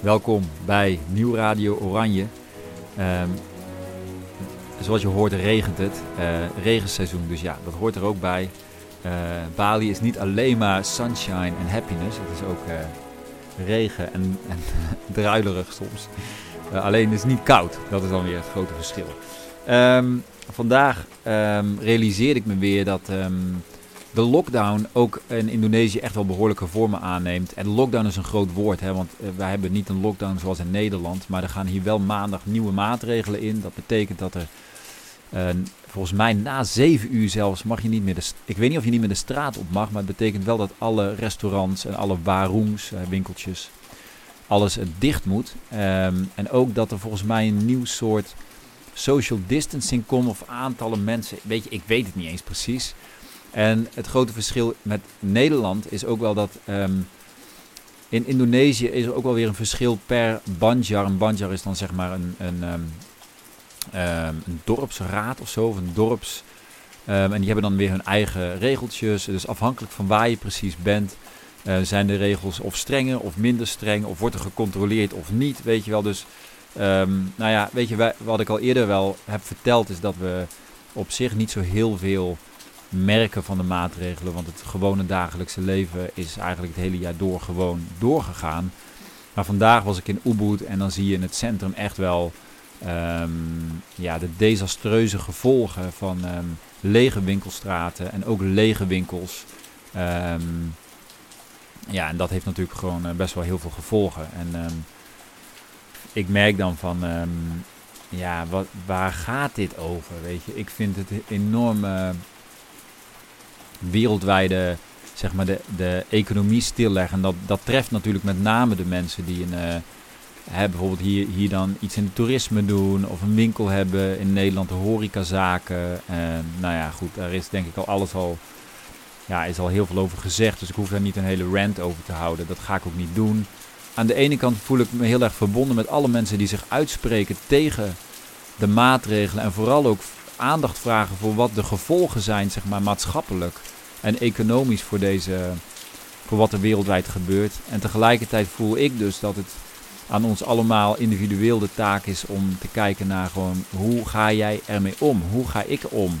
Welkom bij Nieuw Radio Oranje. Ehm, zoals je hoort regent het. Uh, regenseizoen, dus ja, dat hoort er ook bij. Uh, Bali is niet alleen maar sunshine en happiness. Het is ook uh, regen en, en druilerig soms. alleen is het niet koud. Dat is dan weer het grote verschil. Um, vandaag um, realiseerde ik me weer dat de lockdown ook in Indonesië echt wel behoorlijke vormen aanneemt. En lockdown is een groot woord, hè, want uh, wij hebben niet een lockdown zoals in Nederland. Maar er gaan hier wel maandag nieuwe maatregelen in. Dat betekent dat er uh, volgens mij na zeven uur zelfs mag je niet meer de... Ik weet niet of je niet meer de straat op mag, maar het betekent wel dat alle restaurants en alle warungs, uh, winkeltjes, alles dicht moet. Um, en ook dat er volgens mij een nieuw soort social distancing komt of aantallen mensen. Weet je, ik weet het niet eens precies. En het grote verschil met Nederland is ook wel dat um, in Indonesië is er ook wel weer een verschil per bandjar. Een bandjar is dan zeg maar een, een, um, um, een dorpsraad of zo, of een dorps. en die hebben dan weer hun eigen regeltjes. Dus afhankelijk van waar je precies bent, uh, zijn de regels of strenger of minder streng, of wordt er gecontroleerd of niet, weet je wel. Dus nou ja, weet je, wat ik al eerder wel heb verteld, is dat we op zich niet zo heel veel merken van de maatregelen. Want het gewone dagelijkse leven is eigenlijk het hele jaar door gewoon doorgegaan. Maar vandaag was ik in Ubud en dan zie je in het centrum echt wel um, ja, de desastreuze gevolgen van um, lege winkelstraten en ook lege winkels. Um, ja, en dat heeft natuurlijk gewoon uh, best wel heel veel gevolgen. En ik merk dan van, ja, wat, waar gaat dit over? Weet je, ik vind het enorme wereldwijde, zeg maar, de, de economie stilleggen. Dat, dat treft natuurlijk met name de mensen die een, uh, hè, bijvoorbeeld hier, hier dan iets in het toerisme doen of een winkel hebben in Nederland, de horecazaken. Nou ja, goed, daar is denk ik al alles al, ja, is al heel veel over gezegd. Dus ik hoef daar niet een hele rant over te houden. Dat ga ik ook niet doen aan de ene kant voel ik me heel erg verbonden met alle mensen die zich uitspreken tegen de maatregelen. En vooral ook aandacht vragen voor wat de gevolgen zijn, zeg maar, maatschappelijk en economisch voor deze. Voor wat er wereldwijd gebeurt. En tegelijkertijd voel ik dus dat het aan ons allemaal individueel de taak is om te kijken naar gewoon hoe ga jij ermee om? Hoe ga ik om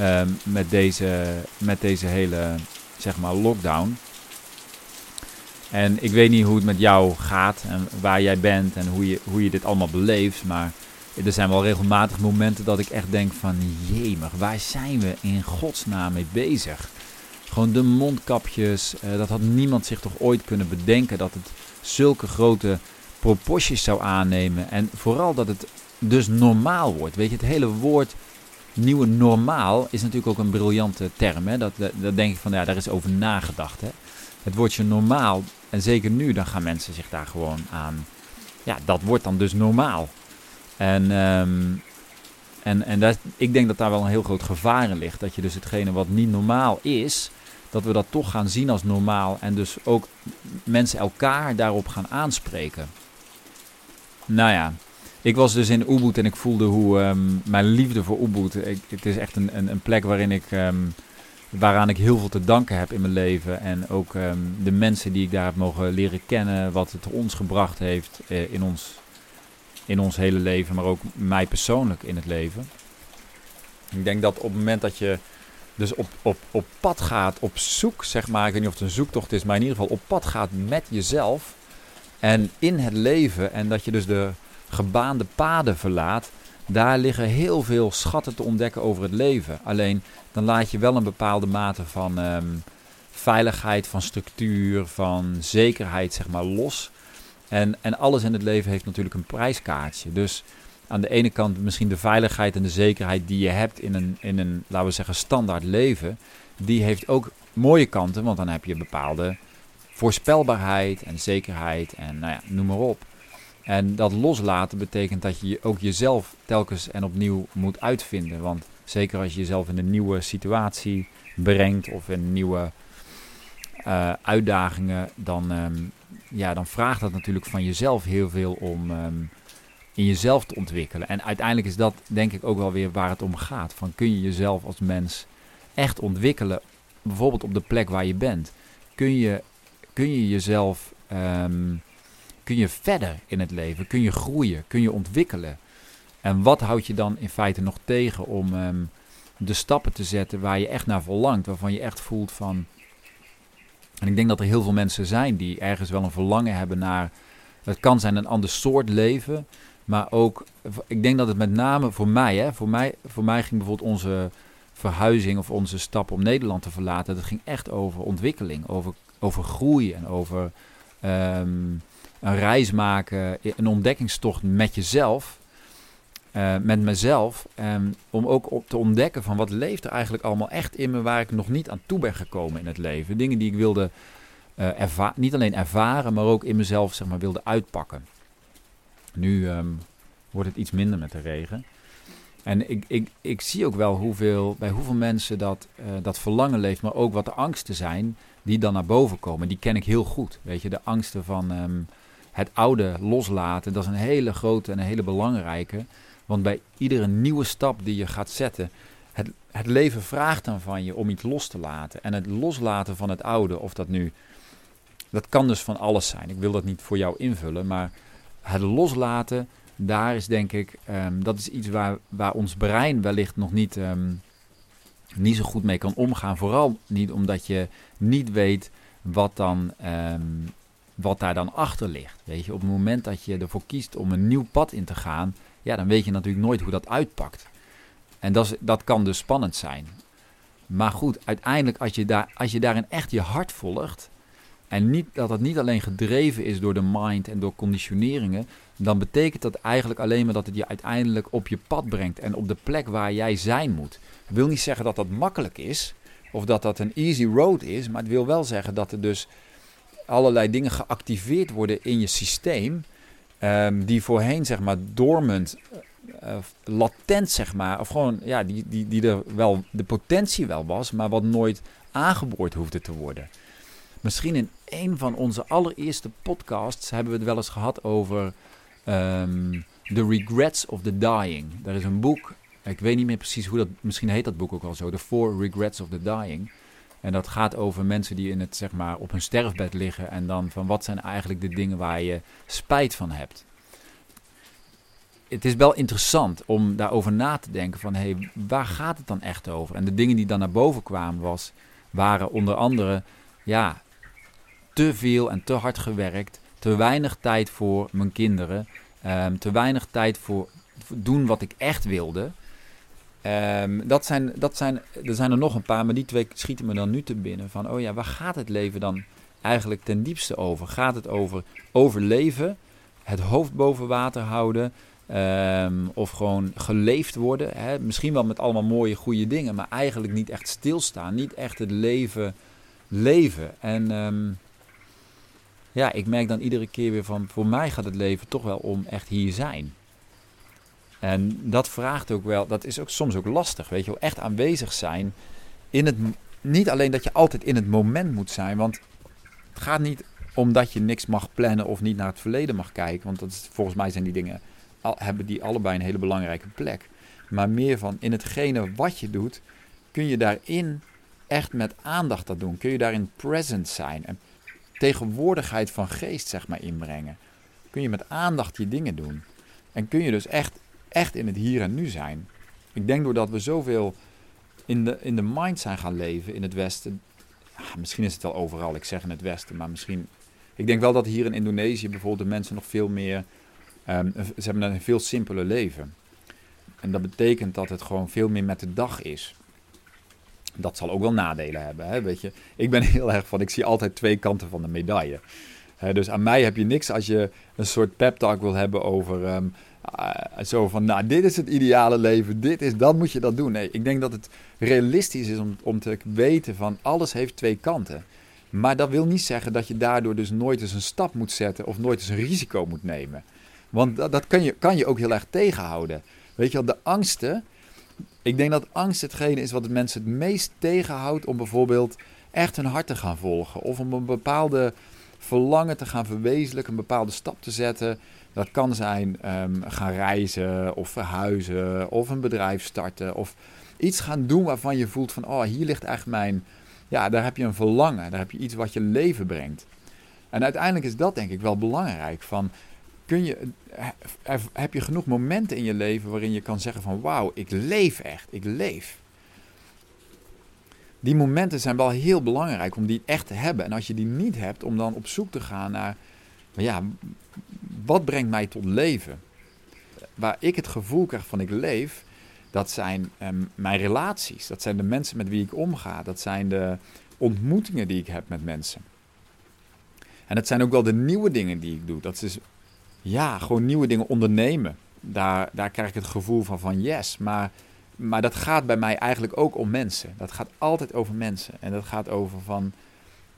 um, met, deze, met deze hele zeg maar lockdown? En ik weet niet hoe het met jou gaat en waar jij bent en hoe je, hoe je dit allemaal beleeft. Maar er zijn wel regelmatig momenten dat ik echt denk van... Jemig, waar zijn we in godsnaam mee bezig? Gewoon de mondkapjes. Uh, dat had niemand zich toch ooit kunnen bedenken dat het zulke grote proporties zou aannemen. En vooral dat het dus normaal wordt. Weet je, het hele woord nieuwe normaal is natuurlijk ook een briljante term. Hè? Dat, dat, denk ik van, ja, daar is over nagedacht. Hè? Het woordje normaal en zeker nu, dan gaan mensen zich daar gewoon aan. Ja, dat wordt dan dus normaal. En, um, en, en dat, ik denk dat daar wel een heel groot gevaar in ligt. Dat je dus hetgene wat niet normaal is, dat we dat toch gaan zien als normaal. En dus ook mensen elkaar daarop gaan aanspreken. Nou ja, ik was dus in Ubud en ik voelde hoe um, mijn liefde voor Ubud. Het is echt een, een, een plek waarin ik. Um, waaraan ik heel veel te danken heb in mijn leven. En ook de mensen die ik daar heb mogen leren kennen, wat het ons gebracht heeft uh, in, ons, in ons hele leven, maar ook mij persoonlijk in het leven. Ik denk dat op het moment dat je dus op, op, op pad gaat, op zoek, zeg maar, ik weet niet of het een zoektocht is, maar in ieder geval op pad gaat met jezelf en in het leven en dat je dus de gebaande paden verlaat, daar liggen heel veel schatten te ontdekken over het leven. Alleen dan laat je wel een bepaalde mate van um, veiligheid, van structuur, van zekerheid zeg maar los. En, en alles in het leven heeft natuurlijk een prijskaartje. Dus aan de ene kant misschien de veiligheid en de zekerheid die je hebt in een, in een laten we zeggen, standaard leven. Die heeft ook mooie kanten, want dan heb je bepaalde voorspelbaarheid en zekerheid en nou ja, noem maar op. En dat loslaten betekent dat je ook jezelf telkens en opnieuw moet uitvinden. Want zeker als je jezelf in een nieuwe situatie brengt of in nieuwe uh, uitdagingen, dan, um, ja, dan vraagt dat natuurlijk van jezelf heel veel om um, in jezelf te ontwikkelen. En uiteindelijk is dat denk ik ook wel weer waar het om gaat. Van kun je jezelf als mens echt ontwikkelen, bijvoorbeeld op de plek waar je bent? Kun je, kun je jezelf um, kun je verder in het leven? Kun je groeien? Kun je ontwikkelen? En wat houdt je dan in feite nog tegen om ehm, de stappen te zetten waar je echt naar verlangt? Waarvan je echt voelt van. En ik denk dat er heel veel mensen zijn die ergens wel een verlangen hebben naar. Het kan zijn een ander soort leven. Maar ook, ik denk dat het met name voor mij, hè, voor mij, voor mij ging bijvoorbeeld onze verhuizing of onze stap om Nederland te verlaten. Dat ging echt over ontwikkeling, over, over groei en over ehm, een reis maken, een ontdekkingstocht met jezelf. Uh, met mezelf. Um, om ook op te ontdekken van wat leeft er eigenlijk allemaal echt in me waar ik nog niet aan toe ben gekomen in het leven. Dingen die ik wilde uh, niet alleen ervaren, maar ook in mezelf zeg maar, wilde uitpakken. Nu um, wordt het iets minder met de regen. En ik, ik, ik zie ook wel hoeveel, bij hoeveel mensen dat, uh, dat verlangen leeft, maar ook wat de angsten zijn die dan naar boven komen. Die ken ik heel goed. Weet je, de angsten van um, het oude loslaten, dat is een hele grote en een hele belangrijke. Want bij iedere nieuwe stap die je gaat zetten, het, het leven vraagt dan van je om iets los te laten. En het loslaten van het oude, of dat nu, dat kan dus van alles zijn. Ik wil dat niet voor jou invullen, maar het loslaten, daar is denk ik, um, dat is iets waar, waar ons brein wellicht nog niet, um, niet zo goed mee kan omgaan. Vooral niet omdat je niet weet wat, dan, um, wat daar dan achter ligt. Weet je, op het moment dat je ervoor kiest om een nieuw pad in te gaan, ja, dan weet je natuurlijk nooit hoe dat uitpakt. En dat, is, dat kan dus spannend zijn. Maar goed, uiteindelijk als je, daar, als je daarin echt je hart volgt, en niet, dat het niet alleen gedreven is door de mind en door conditioneringen, dan betekent dat eigenlijk alleen maar dat het je uiteindelijk op je pad brengt en op de plek waar jij zijn moet. Ik wil niet zeggen dat dat makkelijk is of dat dat een easy road is, maar het wil wel zeggen dat er dus allerlei dingen geactiveerd worden in je systeem um, die voorheen zeg maar dormant, uh, latent zeg maar, of gewoon ja, die, die, die er wel de potentie wel was, maar wat nooit aangeboord hoefde te worden. Misschien in een van onze allereerste podcasts hebben we het wel eens gehad over um, The Regrets of the Dying. Er is een boek, ik weet niet meer precies hoe dat, misschien heet dat boek ook al zo, The Four Regrets of the Dying. En dat gaat over mensen die in het, zeg maar, op hun sterfbed liggen en dan van wat zijn eigenlijk de dingen waar je spijt van hebt. Het is wel interessant om daarover na te denken van hé, hey, waar gaat het dan echt over? En de dingen die dan naar boven kwamen was, waren onder andere ja, te veel en te hard gewerkt, te weinig tijd voor mijn kinderen, um, te weinig tijd voor doen wat ik echt wilde. Um, dat zijn, dat zijn, er zijn er nog een paar, maar die twee schieten me dan nu te binnen. Van, oh ja, waar gaat het leven dan eigenlijk ten diepste over? Gaat het over overleven, het hoofd boven water houden, um, of gewoon geleefd worden? Hè? Misschien wel met allemaal mooie, goede dingen, maar eigenlijk niet echt stilstaan. Niet echt het leven leven. En um, ja, ik merk dan iedere keer weer van, voor mij gaat het leven toch wel om echt hier zijn. En dat vraagt ook wel, dat is ook soms ook lastig, weet je wel, echt aanwezig zijn in het, niet alleen dat je altijd in het moment moet zijn, want het gaat niet om dat je niks mag plannen of niet naar het verleden mag kijken, want dat is, volgens mij zijn die dingen, al, hebben die allebei een hele belangrijke plek. Maar meer van in hetgene wat je doet, kun je daarin echt met aandacht dat doen. Kun je daarin present zijn en tegenwoordigheid van geest zeg maar inbrengen. Kun je met aandacht je dingen doen. En kun je dus echt, echt in het hier en nu zijn. Ik denk doordat we zoveel in de, in de mind zijn gaan leven in het Westen. misschien is het wel overal, ik zeg in het Westen, maar misschien. Ik denk wel dat hier in Indonesië bijvoorbeeld de mensen nog veel meer. Um, ze hebben een veel simpeler leven. En dat betekent dat het gewoon veel meer met de dag is dat zal ook wel nadelen hebben. Hè? Weet je, ik ben heel erg van, ik zie altijd twee kanten van de medaille. dus aan mij heb je niks als je een soort pep talk wil hebben over um, uh, zo van, nou, dit is het ideale leven, dit is, dan moet je dat doen. Nee, ik denk dat het realistisch is om, om te weten van, alles heeft twee kanten. Maar dat wil niet zeggen dat je daardoor dus nooit eens een stap moet zetten of nooit eens een risico moet nemen. Want dat, dat kan, je, kan je ook heel erg tegenhouden. Weet je wel, de angsten, ik denk dat angst hetgene is wat mensen het meest tegenhoudt om bijvoorbeeld echt hun hart te gaan volgen. Of om een bepaalde verlangen te gaan verwezenlijken, een bepaalde stap te zetten. Dat kan zijn um, gaan reizen of verhuizen of een bedrijf starten of iets gaan doen waarvan je voelt van oh hier ligt echt mijn, ja daar heb je een verlangen, daar heb je iets wat je leven brengt. En uiteindelijk is dat denk ik wel belangrijk. Van, kun je, heb je genoeg momenten in je leven waarin je kan zeggen van wauw, ik leef echt, ik leef. Die momenten zijn wel heel belangrijk om die echt te hebben. En als je die niet hebt, om dan op zoek te gaan naar, ja, wat brengt mij tot leven? Waar ik het gevoel krijg van ik leef, dat zijn ehm, mijn relaties. Dat zijn de mensen met wie ik omga. Dat zijn de ontmoetingen die ik heb met mensen. En dat zijn ook wel de nieuwe dingen die ik doe. Dat is ja, gewoon nieuwe dingen ondernemen. Daar, daar krijg ik het gevoel van van yes. Maar, maar dat gaat bij mij eigenlijk ook om mensen. Dat gaat altijd over mensen. En dat gaat over van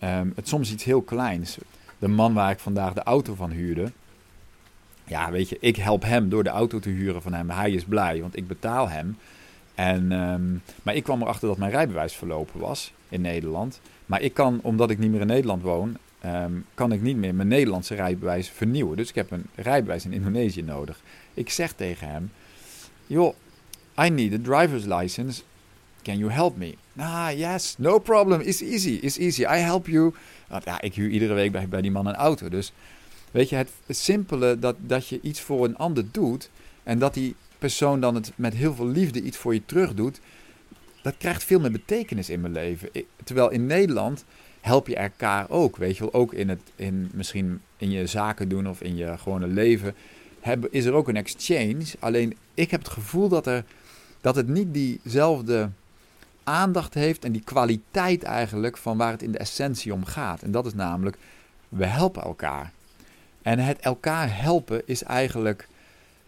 um, het soms iets heel kleins. De man waar ik vandaag de auto van huurde. Ja, weet je, ik help hem door de auto te huren van hem. Hij is blij, want ik betaal hem. En, ehm, maar ik kwam erachter dat mijn rijbewijs verlopen was in Nederland. Maar ik kan, omdat ik niet meer in Nederland woon, Ehm, kan ik niet meer mijn Nederlandse rijbewijs vernieuwen. Dus ik heb een rijbewijs in Indonesië nodig. Ik zeg tegen hem: Joh, I need a driver's license. Can you help me? Ah, yes, no problem. It's easy. It's easy. I help you. Nou, ja, ik huur iedere week bij, bij die man een auto. Dus weet je, het, simpele dat, dat je iets voor een ander doet. En dat die persoon dan het met heel veel liefde iets voor je terug doet. Dat krijgt veel meer betekenis in mijn leven. terwijl in Nederland help je elkaar ook. Weet je wel, ook in het, in, misschien in je zaken doen of in je gewone leven. Heb, is er ook een exchange. Alleen ik heb het gevoel dat, er, dat het niet diezelfde aandacht heeft en die kwaliteit eigenlijk van waar het in de essentie om gaat. En dat is namelijk, we helpen elkaar. En het elkaar helpen is eigenlijk,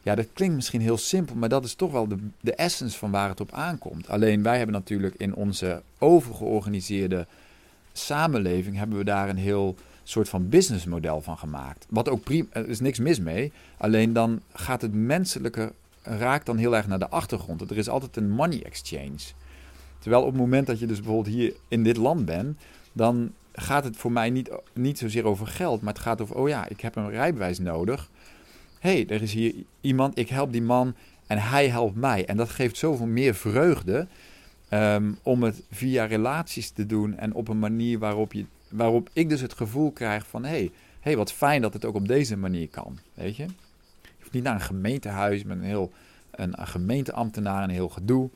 ja, dat klinkt misschien heel simpel, maar dat is toch wel de, de essence van waar het op aankomt. Alleen wij hebben natuurlijk in onze overgeorganiseerde samenleving hebben we daar een heel soort van businessmodel van gemaakt. Wat ook prima, er is niks mis mee. Alleen dan gaat het menselijke raakt dan heel erg naar de achtergrond. Er is altijd een money exchange. Terwijl op het moment dat je dus bijvoorbeeld hier in dit land bent, dan gaat het voor mij niet, niet zozeer over geld, maar het gaat over, oh ja, ik heb een rijbewijs nodig. Hé, hey, er is hier iemand, ik help die man en hij helpt mij. En dat geeft zoveel meer vreugde Ehm, om het via relaties te doen en op een manier waarop, je, waarop ik dus het gevoel krijg van... hé, hey, hey, wat fijn dat het ook op deze manier kan, weet je? Je hoeft niet naar een gemeentehuis met een heel een, gemeenteambtenaar en heel gedoe.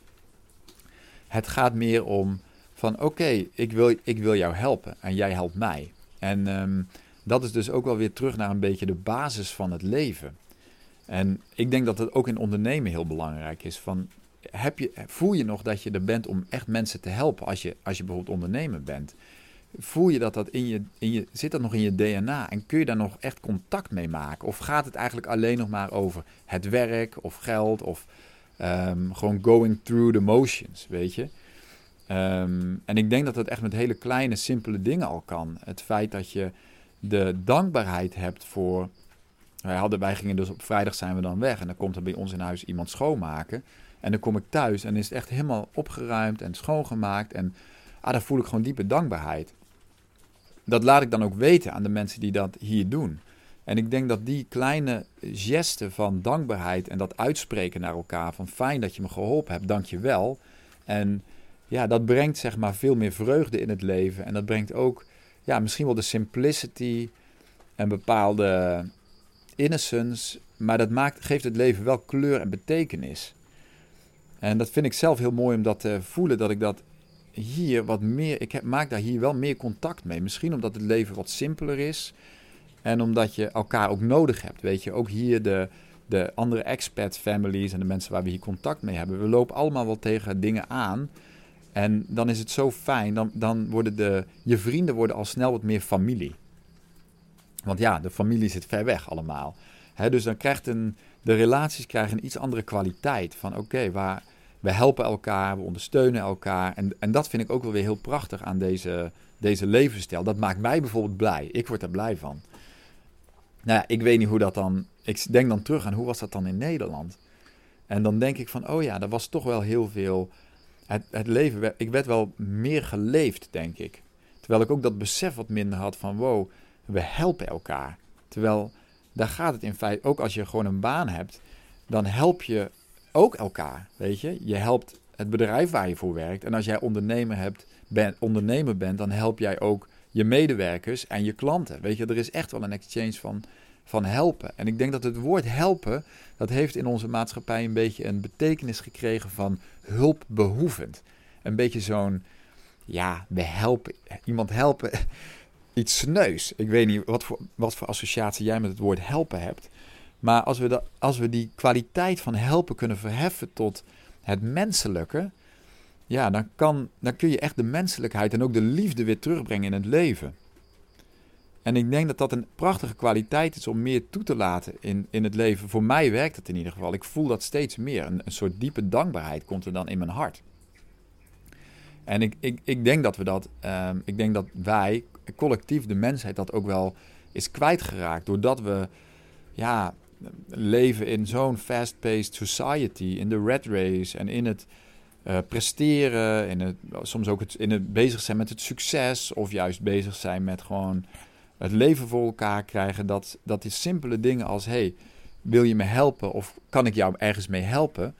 Het gaat meer om van oké, ik, wil, ik wil jou helpen en jij helpt mij. En ehm, dat is dus ook wel weer terug naar een beetje de basis van het leven. En ik denk dat het ook in ondernemen heel belangrijk is. Van heb je, voel je nog dat je er bent om echt mensen te helpen als je, als je bijvoorbeeld ondernemer bent? Voel je dat dat in je, in je, zit dat nog in je DNA en kun je daar nog echt contact mee maken? Of gaat het eigenlijk alleen nog maar over het werk of geld of ehm, gewoon going through the motions, weet je? Ehm, en ik denk dat dat echt met hele kleine, simpele dingen al kan. Het feit dat je de dankbaarheid hebt voor. Wij, hadden, wij gingen dus op vrijdag zijn we dan weg en dan komt er bij ons in huis iemand schoonmaken. En dan kom ik thuis en is het echt helemaal opgeruimd en schoongemaakt. En ah, daar voel ik gewoon diepe dankbaarheid. Dat laat ik dan ook weten aan de mensen die dat hier doen. En ik denk dat die kleine gesten van dankbaarheid en dat uitspreken naar elkaar van fijn dat je me geholpen hebt, dank je wel. En ja, dat brengt zeg maar veel meer vreugde in het leven. En dat brengt ook ja, misschien wel de simplicity en bepaalde innocence. Maar dat maakt, geeft het leven wel kleur en betekenis. En dat vind ik zelf heel mooi om dat te voelen, dat ik dat hier wat meer, ik heb, maak daar hier wel meer contact mee. Misschien omdat het leven wat simpeler is en omdat je elkaar ook nodig hebt. Weet je, ook hier de, de andere expat families en de mensen waar we hier contact mee hebben. We lopen allemaal wel tegen dingen aan. En dan is het zo fijn, dan, dan worden de, je vrienden worden al snel wat meer familie. Want ja, de familie zit ver weg allemaal. dus dan krijgt een, de relaties krijgen een iets andere kwaliteit. Van oké, waar we helpen elkaar, we ondersteunen elkaar. En, en dat vind ik ook wel weer heel prachtig aan deze, deze levensstijl. Dat maakt mij bijvoorbeeld blij. Ik word er blij van. Nou ja, ik weet niet hoe dat dan. Ik denk dan terug aan hoe was dat dan in Nederland. En dan denk ik van, oh ja, er was toch wel heel veel. Het, leven, ik werd wel meer geleefd, denk ik. Terwijl ik ook dat besef wat minder had van, wow, we helpen elkaar. Terwijl daar gaat het in feite, ook als je gewoon een baan hebt, dan help je ook elkaar, weet je. Je helpt het bedrijf waar je voor werkt. En als jij ondernemer, hebt, ondernemer bent, dan help jij ook je medewerkers en je klanten. Weet je, er is echt wel een exchange van, van helpen. En ik denk dat het woord helpen, dat heeft in onze maatschappij een beetje een betekenis gekregen van hulpbehoevend. Een beetje zo'n, ja, we helpen, iemand helpen, iets sneus. Ik weet niet wat voor, wat voor associatie jij met het woord helpen hebt. Maar als we, dat, als we die kwaliteit van helpen kunnen verheffen tot het menselijke, ja, dan, kan, dan kun je echt de menselijkheid en ook de liefde weer terugbrengen in het leven. En ik denk dat dat een prachtige kwaliteit is om meer toe te laten in, in het leven. Voor mij werkt het in ieder geval. Ik voel dat steeds meer. Een, een soort diepe dankbaarheid komt er dan in mijn hart. En ik, ik, ik denk dat we dat, um, ik denk dat wij, collectief de mensheid, dat ook wel is kwijtgeraakt. Doordat we ja, leven in zo'n fast-paced society, in de red race en in het uh, presteren, in het, soms ook het, in het bezig zijn met het succes, of juist bezig zijn met gewoon het leven voor elkaar krijgen. Dat, dat die simpele dingen als: hey, wil je me helpen of kan ik jou ergens mee helpen?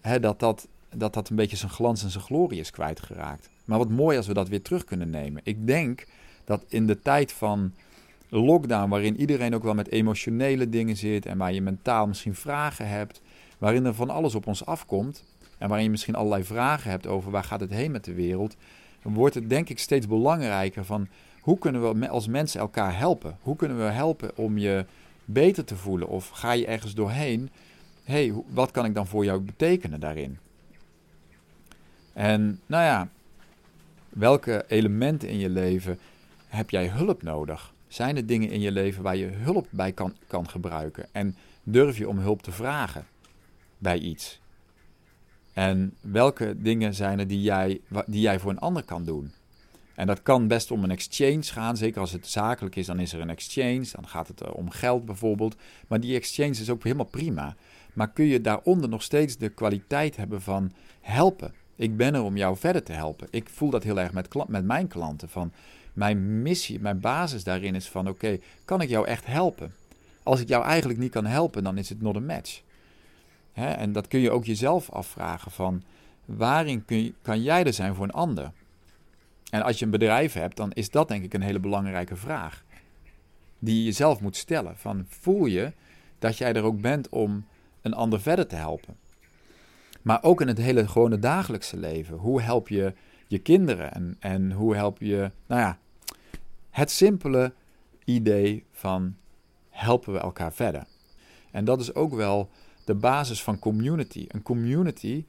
Hè, dat, dat, dat dat een beetje zijn glans en zijn glorie is kwijtgeraakt. Maar wat mooi als we dat weer terug kunnen nemen. Ik denk dat in de tijd van lockdown, waarin iedereen ook wel met emotionele dingen zit en waar je mentaal misschien vragen hebt, waarin er van alles op ons afkomt en waarin je misschien allerlei vragen hebt over waar gaat het heen met de wereld, dan wordt het denk ik steeds belangrijker van hoe kunnen we als mensen elkaar helpen? Hoe kunnen we helpen om je beter te voelen? Of ga je ergens doorheen? hey, wat kan ik dan voor jou betekenen daarin? En nou ja, welke elementen in je leven heb jij hulp nodig? Zijn er dingen in je leven waar je hulp bij kan, kan gebruiken? En durf je om hulp te vragen bij iets? En welke dingen zijn er die jij, die jij voor een ander kan doen? En dat kan best om een exchange gaan. Zeker als het zakelijk is, dan is er een exchange. Dan gaat het eh, om geld bijvoorbeeld. Maar die exchange is ook helemaal prima. Maar kun je daaronder nog steeds de kwaliteit hebben van helpen? Ik ben er om jou verder te helpen. Ik voel dat heel erg met, met mijn klanten. Van mijn missie, mijn basis daarin is van: oké, kan ik jou echt helpen? Als ik jou eigenlijk niet kan helpen, dan is het not a match. Hè? En dat kun je ook jezelf afvragen: van waarin kun je, kan jij er zijn voor een ander? En als je een bedrijf hebt, dan is dat denk ik een hele belangrijke vraag. Die je jezelf moet stellen. Van voel je dat jij er ook bent om een ander verder te helpen? Maar ook in het hele gewone dagelijkse leven. Hoe help je je kinderen? En, en hoe help je, nou ja, het simpele idee van helpen we elkaar verder. En dat is ook wel de basis van community. Een community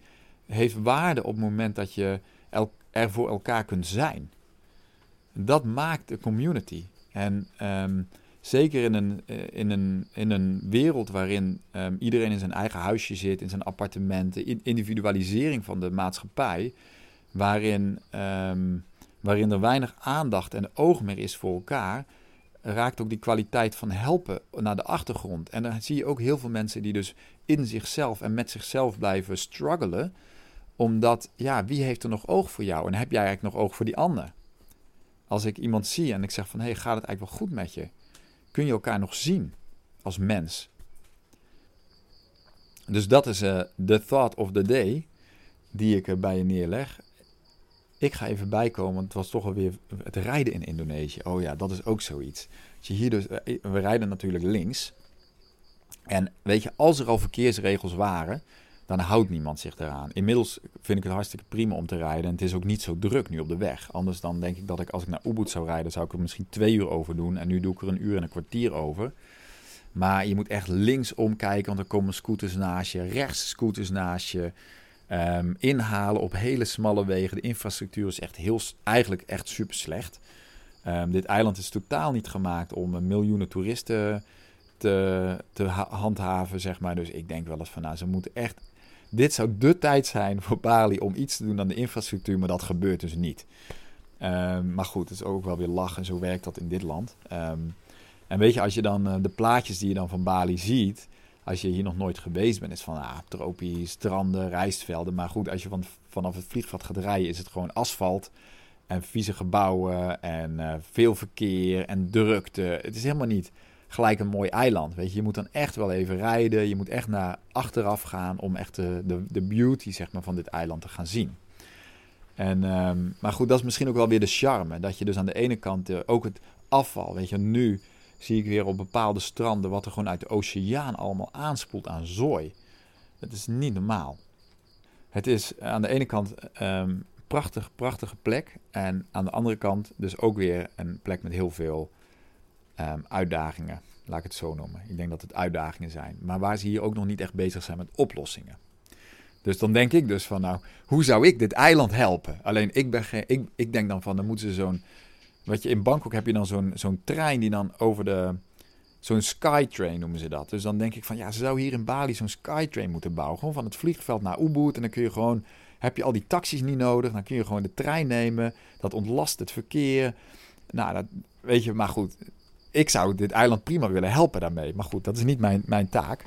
heeft waarde op het moment dat je er voor elkaar kunt zijn. Dat maakt de community. En um, zeker in een, eh, in, een, in een wereld waarin um, iedereen in zijn eigen huisje zit, in zijn appartementen, individualisering van de maatschappij, waarin, um, waarin er weinig aandacht en oog meer is voor elkaar, raakt ook die kwaliteit van helpen naar de achtergrond. En dan zie je ook heel veel mensen die dus in zichzelf en met zichzelf blijven struggelen omdat, ja, wie heeft er nog oog voor jou? En heb jij eigenlijk nog oog voor die ander? Als ik iemand zie en ik zeg van, hé, hey, gaat het eigenlijk wel goed met je? Kun je elkaar nog zien als mens? Dus dat is de uh, thought of the day die ik er bij je neerleg. Ik ga even bijkomen, want het was toch alweer het rijden in Indonesië. Oh ja, dat is ook zoiets. Als je hier dus, eh, we rijden natuurlijk links. En weet je, als er al verkeersregels waren, dan houdt niemand zich eraan. Inmiddels vind ik het hartstikke prima om te rijden. En het is ook niet zo druk nu op de weg. Anders dan denk ik dat ik als ik naar Ubud zou rijden, zou ik er misschien twee uur over doen. En nu doe ik er een uur en een kwartier over. Maar je moet echt linksom kijken, want er komen scooters naast je, rechts scooters naast je. Um, inhalen op hele smalle wegen. De infrastructuur is echt heel, eigenlijk echt super slecht. Um, dit eiland is totaal niet gemaakt om miljoenen toeristen te, te handhaven, zeg maar. Dus ik denk wel eens van, nou, ze moeten echt dit zou de tijd zijn voor Bali om iets te doen aan de infrastructuur, maar dat gebeurt dus niet. Um, maar goed, het is ook wel weer lachen. Zo werkt dat in dit land. En weet je, als je dan uh, de plaatjes die je dan van Bali ziet, als je hier nog nooit geweest bent, is van ah, tropisch, stranden, rijstvelden. Maar goed, als je van, vanaf het vliegveld gaat rijden, is het gewoon asfalt en vieze gebouwen en uh, veel verkeer en drukte. Het is helemaal niet gelijk een mooi eiland. Weet je, je moet dan echt wel even rijden. Je moet echt naar achteraf gaan om echt de, de, de beauty zeg maar, van dit eiland te gaan zien. En, ehm, maar goed, dat is misschien ook wel weer de charme. Dat je dus aan de ene kant eh, ook het afval, weet je, nu zie ik weer op bepaalde stranden wat er gewoon uit de oceaan allemaal aanspoelt aan zooi. Dat is niet normaal. Het is aan de ene kant um, prachtig, prachtige plek. En aan de andere kant dus ook weer een plek met heel veel um, uitdagingen. Laat ik het zo noemen. Ik denk dat het uitdagingen zijn. Maar waar ze hier ook nog niet echt bezig zijn met oplossingen. Dus dan denk ik dus van, nou, hoe zou ik dit eiland helpen? Alleen ik, ben ik, ik denk dan van, dan moeten ze zo'n... Wat je in Bangkok heb je dan zo'n zo'n trein die dan over de... Zo'n skytrain noemen ze dat. Dus dan denk ik van, ja, ze zou hier in Bali zo'n skytrain moeten bouwen. Gewoon van het vliegveld naar Ubud. En dan kun je gewoon, heb je al die taxis niet nodig. Dan kun je gewoon de trein nemen. Dat ontlast het verkeer. Nou, dat, weet je, maar goed. Ik zou dit eiland prima willen helpen daarmee. Maar goed, dat is niet mijn, mijn taak.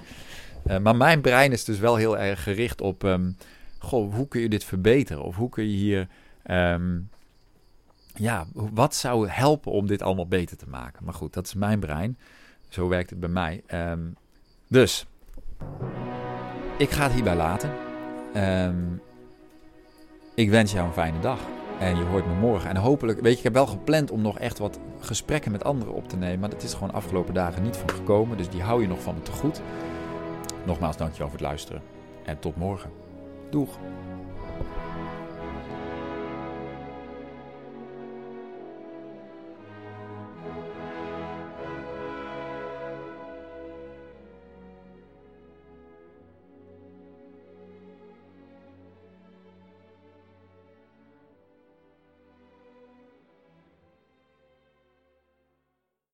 Uh, maar mijn brein is dus wel heel erg gericht op, um, goh, hoe kun je dit verbeteren? Of hoe kun je hier, um, ja, wat zou helpen om dit allemaal beter te maken? Maar goed, dat is mijn brein. Zo werkt het bij mij. Um, dus, ik ga het hierbij laten. ik wens jou een fijne dag. En je hoort me morgen. En hopelijk, weet je, ik heb wel gepland om nog echt wat gesprekken met anderen op te nemen. Maar dat is gewoon afgelopen dagen niet van gekomen. Dus die hou je nog van me te goed. Nogmaals, dankjewel voor het luisteren. En tot morgen. Doeg!